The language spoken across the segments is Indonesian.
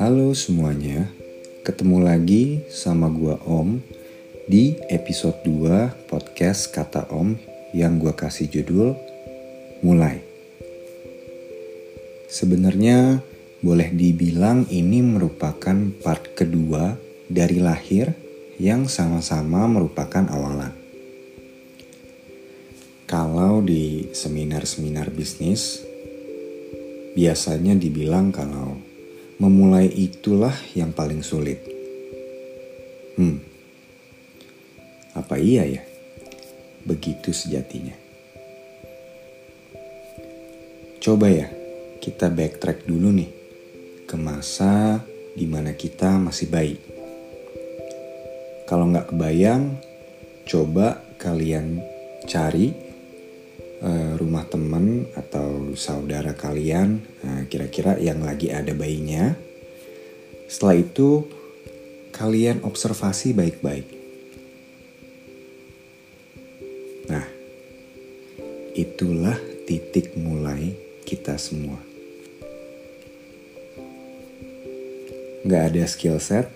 Halo semuanya, ketemu lagi sama gua Om di episode 2 podcast Kata Om yang gua kasih judul Mulai. Sebenarnya boleh dibilang ini merupakan part kedua dari lahir yang sama-sama merupakan awalan. Kalau di seminar-seminar bisnis, biasanya dibilang kalau memulai itulah yang paling sulit. Hmm, apa iya ya? Begitu sejatinya. Coba ya, kita backtrack dulu nih ke masa di mana kita masih bayi. Kalau nggak kebayang, coba kalian cari uh, rumah teman atau saudara kalian, kira kira-kira yang lagi ada bayinya. Setelah itu, kalian observasi baik-baik. Nah, itulah titik mulai kita semua. Gak ada skill set,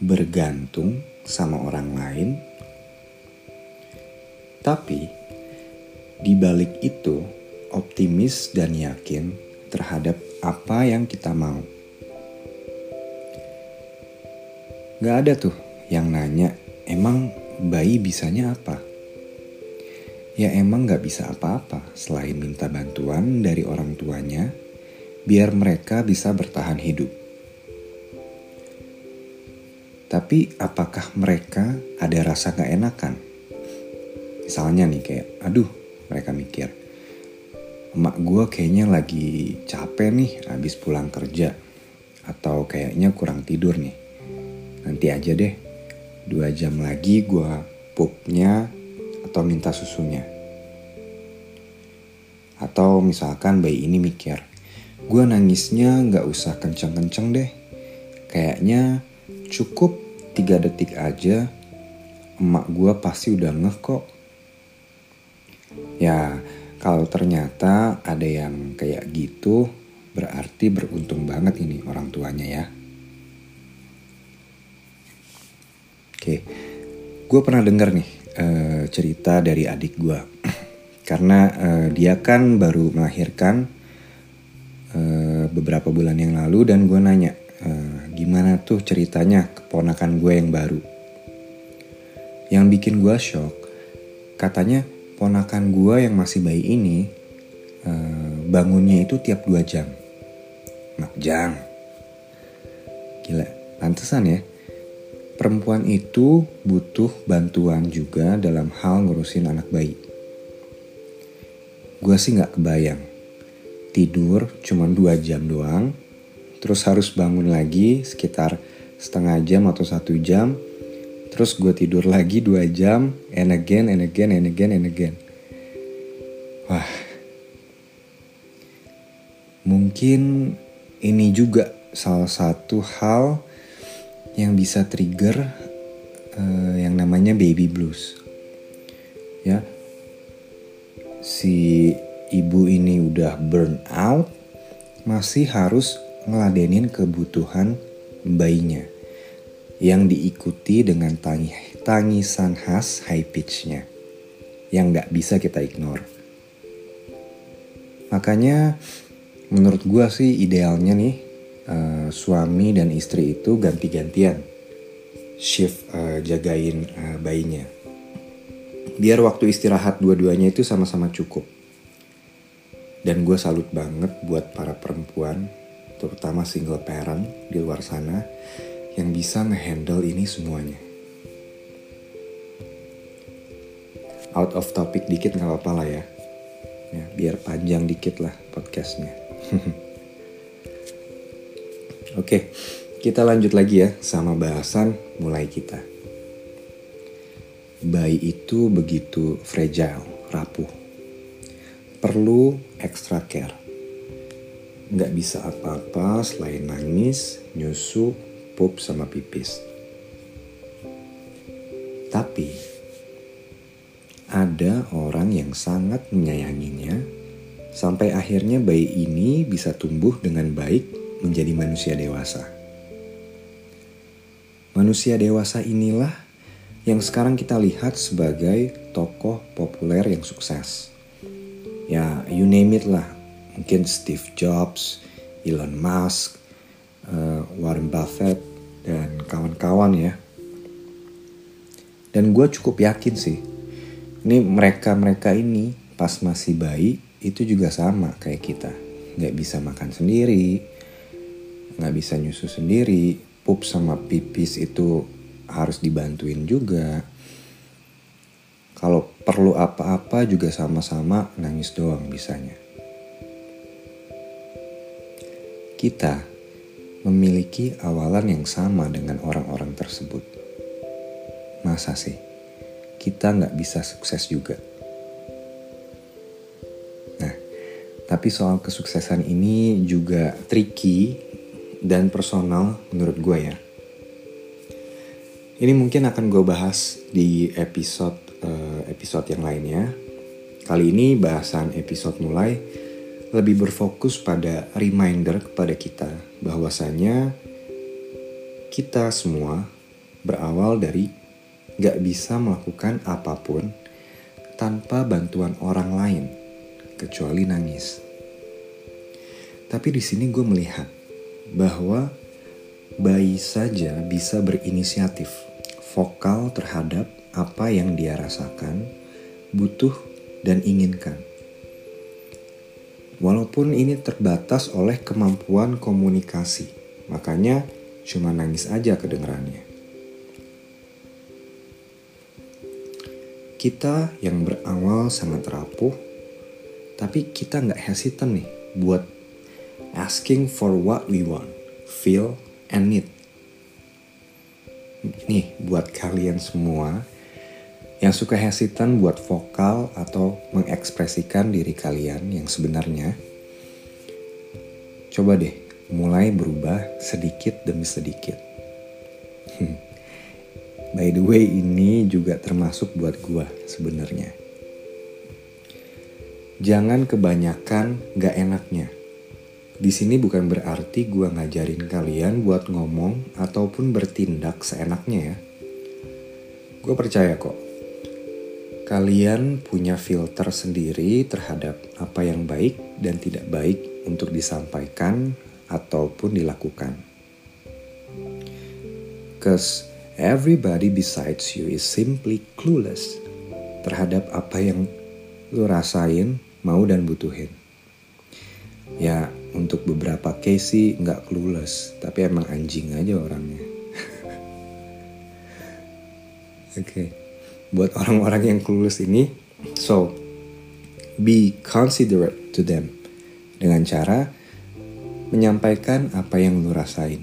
bergantung sama orang lain. Tapi di balik itu optimis dan yakin terhadap apa yang kita mau. Gak ada tuh yang nanya, emang bayi bisanya apa? Ya emang gak bisa apa-apa selain minta bantuan dari orang tuanya biar mereka bisa bertahan hidup. Tapi apakah mereka ada rasa gak enakan? Misalnya nih kayak, aduh mereka mikir. Emak gue kayaknya lagi capek nih abis pulang kerja. Atau kayaknya kurang tidur nih. Nanti aja deh, dua jam lagi gue pupnya atau minta susunya. Atau misalkan bayi ini mikir, gue nangisnya gak usah kenceng-kenceng deh. Kayaknya Cukup tiga detik aja, emak gue pasti udah ngeh kok. Ya, kalau ternyata ada yang kayak gitu, berarti beruntung banget ini orang tuanya ya. Oke, gue pernah denger nih uh, cerita dari adik gue. Karena uh, dia kan baru melahirkan uh, beberapa bulan yang lalu dan gue nanya, uh, gimana tuh ceritanya keponakan gue yang baru. Yang bikin gue shock, katanya ponakan gue yang masih bayi ini uh, bangunnya itu tiap dua jam. Makjang. Gila, pantesan ya. Perempuan itu butuh bantuan juga dalam hal ngurusin anak bayi. Gue sih gak kebayang. Tidur cuma dua jam doang, terus harus bangun lagi sekitar setengah jam atau satu jam terus gue tidur lagi dua jam and again and again and again and again. Wah. Mungkin ini juga salah satu hal yang bisa trigger uh, yang namanya baby blues. Ya. Si ibu ini udah burn out masih harus ngeladenin kebutuhan bayinya yang diikuti dengan tangis, tangisan khas high pitchnya yang gak bisa kita ignore. Makanya menurut gue sih idealnya nih uh, suami dan istri itu ganti-gantian shift uh, jagain uh, bayinya. Biar waktu istirahat dua-duanya itu sama-sama cukup. Dan gue salut banget buat para perempuan terutama single parent di luar sana yang bisa ngehandle ini semuanya. Out of topic dikit nggak apa-apa lah ya. ya. Biar panjang dikit lah podcastnya. Oke, kita lanjut lagi ya sama bahasan mulai kita. Bayi itu begitu fragile, rapuh. Perlu extra care nggak bisa apa-apa selain nangis, nyusu, pup sama pipis. Tapi ada orang yang sangat menyayanginya sampai akhirnya bayi ini bisa tumbuh dengan baik menjadi manusia dewasa. Manusia dewasa inilah yang sekarang kita lihat sebagai tokoh populer yang sukses. Ya, you name it lah. Mungkin Steve Jobs, Elon Musk, uh, Warren Buffett, dan kawan-kawan ya. Dan gue cukup yakin sih, ini mereka-mereka ini pas masih bayi itu juga sama kayak kita. Gak bisa makan sendiri, gak bisa nyusu sendiri, pup sama pipis itu harus dibantuin juga. Kalau perlu apa-apa juga sama-sama nangis doang bisanya. Kita memiliki awalan yang sama dengan orang-orang tersebut Masa sih kita nggak bisa sukses juga? Nah, tapi soal kesuksesan ini juga tricky dan personal menurut gue ya. Ini mungkin akan gue bahas di episode uh, episode yang lainnya. Kali ini bahasan episode mulai lebih berfokus pada reminder kepada kita bahwasanya kita semua berawal dari gak bisa melakukan apa pun tanpa bantuan orang lain, kecuali nangis. Tapi di sini gue melihat bahwa bayi saja bisa berinisiatif, vokal terhadap apa yang dia rasakan, butuh, dan inginkan. Walaupun ini terbatas oleh kemampuan komunikasi, makanya cuma nangis aja kedengerannya. kita yang berawal sangat rapuh, tapi kita nggak hesitant nih buat asking for what we want, feel, and need. Nih, buat kalian semua yang suka hesitant buat vokal atau mengekspresikan diri kalian yang sebenarnya, coba deh mulai berubah sedikit demi sedikit. Hmm. By the way, ini juga termasuk buat gua sebenarnya. Jangan kebanyakan gak enaknya. Di sini bukan berarti gua ngajarin kalian buat ngomong ataupun bertindak seenaknya ya. Gue percaya kok, kalian punya filter sendiri terhadap apa yang baik dan tidak baik untuk disampaikan ataupun dilakukan. Cause Everybody besides you is simply clueless terhadap apa yang lu rasain, mau dan butuhin. Ya, untuk beberapa case sih nggak clueless, tapi emang anjing aja orangnya. Oke, okay. Buat orang-orang yang clueless ini, so be considerate to them dengan cara menyampaikan apa yang lu rasain,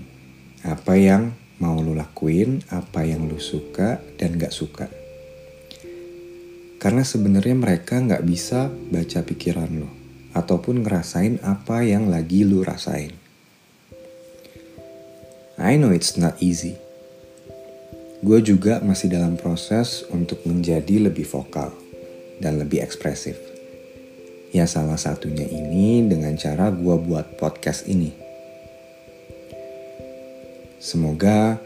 apa yang mau lu lakuin apa yang lu suka dan gak suka. Karena sebenarnya mereka gak bisa baca pikiran lo ataupun ngerasain apa yang lagi lu rasain. I know it's not easy. Gue juga masih dalam proses untuk menjadi lebih vokal dan lebih ekspresif. Ya salah satunya ini dengan cara gue buat podcast ini Semoga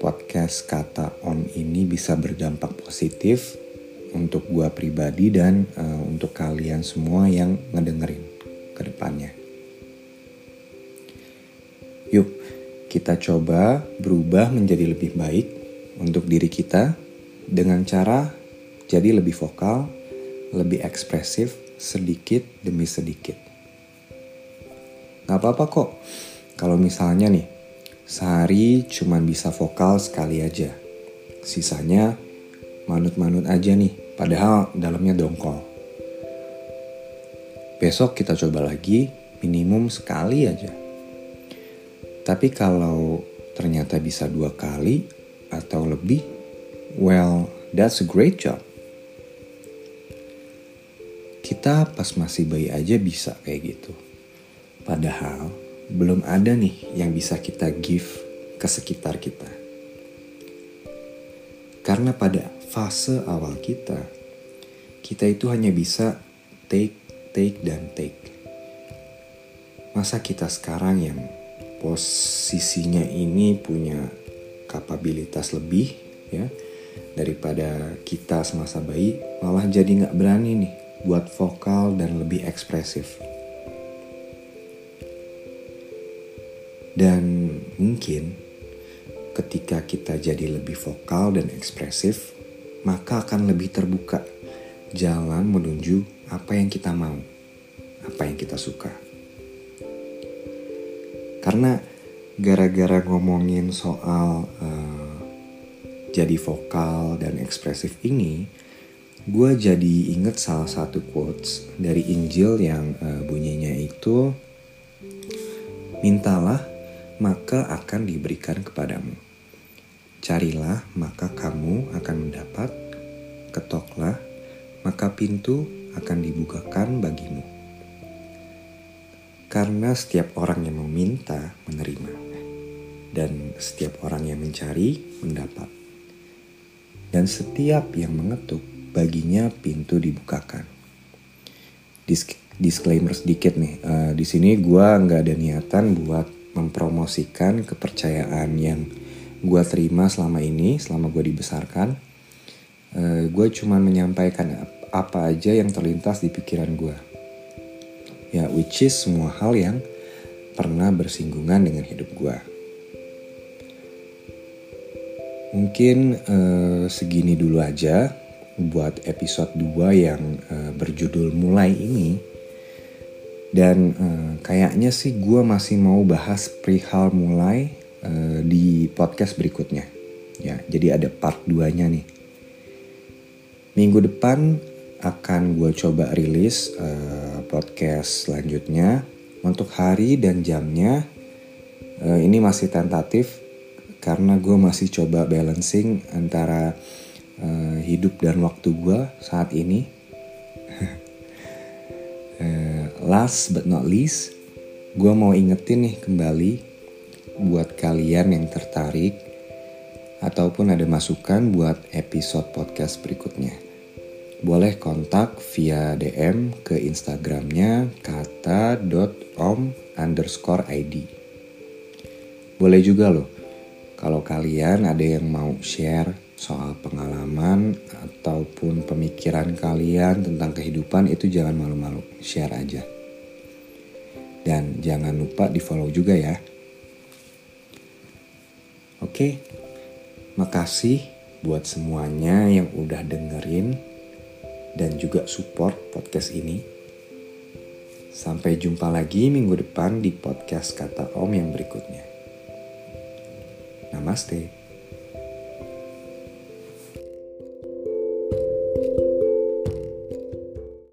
podcast kata on ini bisa berdampak positif untuk gua pribadi dan uh, untuk kalian semua yang ngedengerin ke depannya. Yuk, kita coba berubah menjadi lebih baik untuk diri kita dengan cara jadi lebih vokal, lebih ekspresif sedikit demi sedikit. Gak apa-apa kok kalau misalnya nih Sehari cuma bisa vokal sekali aja. Sisanya manut-manut aja nih, padahal dalamnya dongkol. Besok kita coba lagi, minimum sekali aja. Tapi kalau ternyata bisa dua kali atau lebih, well, that's a great job. Kita pas masih bayi aja bisa kayak gitu. Padahal belum ada nih yang bisa kita give ke sekitar kita. Karena pada fase awal kita, kita itu hanya bisa take, take, dan take. Masa kita sekarang yang posisinya ini punya kapabilitas lebih ya daripada kita semasa bayi malah jadi nggak berani nih buat vokal dan lebih ekspresif. Dan mungkin ketika kita jadi lebih vokal dan ekspresif, maka akan lebih terbuka jalan menuju apa yang kita mau, apa yang kita suka. Karena gara-gara ngomongin soal uh, jadi vokal dan ekspresif ini, gue jadi inget salah satu quotes dari Injil yang uh, bunyinya itu, mintalah maka akan diberikan kepadamu Carilah, maka kamu akan mendapat. Ketoklah, maka pintu akan dibukakan bagimu. Karena setiap orang yang meminta menerima, dan setiap orang yang mencari mendapat, dan setiap yang mengetuk baginya pintu dibukakan. Disk disclaimer sedikit nih, uh, di sini gue nggak ada niatan buat mempromosikan kepercayaan yang gue terima selama ini, selama gue dibesarkan. Uh, eh, gue cuma menyampaikan apa aja yang terlintas di pikiran gue. Ya, which is semua hal yang pernah bersinggungan dengan hidup gue. Mungkin uh, segini dulu aja buat episode 2 yang uh, berjudul mulai ini. Dan uh, kayaknya sih gue masih mau bahas perihal mulai uh, di podcast berikutnya. Ya, jadi ada part 2-nya nih. Minggu depan akan gue coba rilis uh, podcast selanjutnya. Untuk hari dan jamnya uh, ini masih tentatif karena gue masih coba balancing antara uh, hidup dan waktu gue saat ini. uh, last but not least, gue mau ingetin nih kembali buat kalian yang tertarik ataupun ada masukan buat episode podcast berikutnya. Boleh kontak via DM ke Instagramnya kata.om underscore ID. Boleh juga loh, kalau kalian ada yang mau share soal pengalaman ataupun pemikiran kalian tentang kehidupan itu jangan malu-malu, share aja. Dan jangan lupa di follow juga ya. Oke, makasih buat semuanya yang udah dengerin dan juga support podcast ini. Sampai jumpa lagi minggu depan di podcast Kata Om yang berikutnya. ナマステ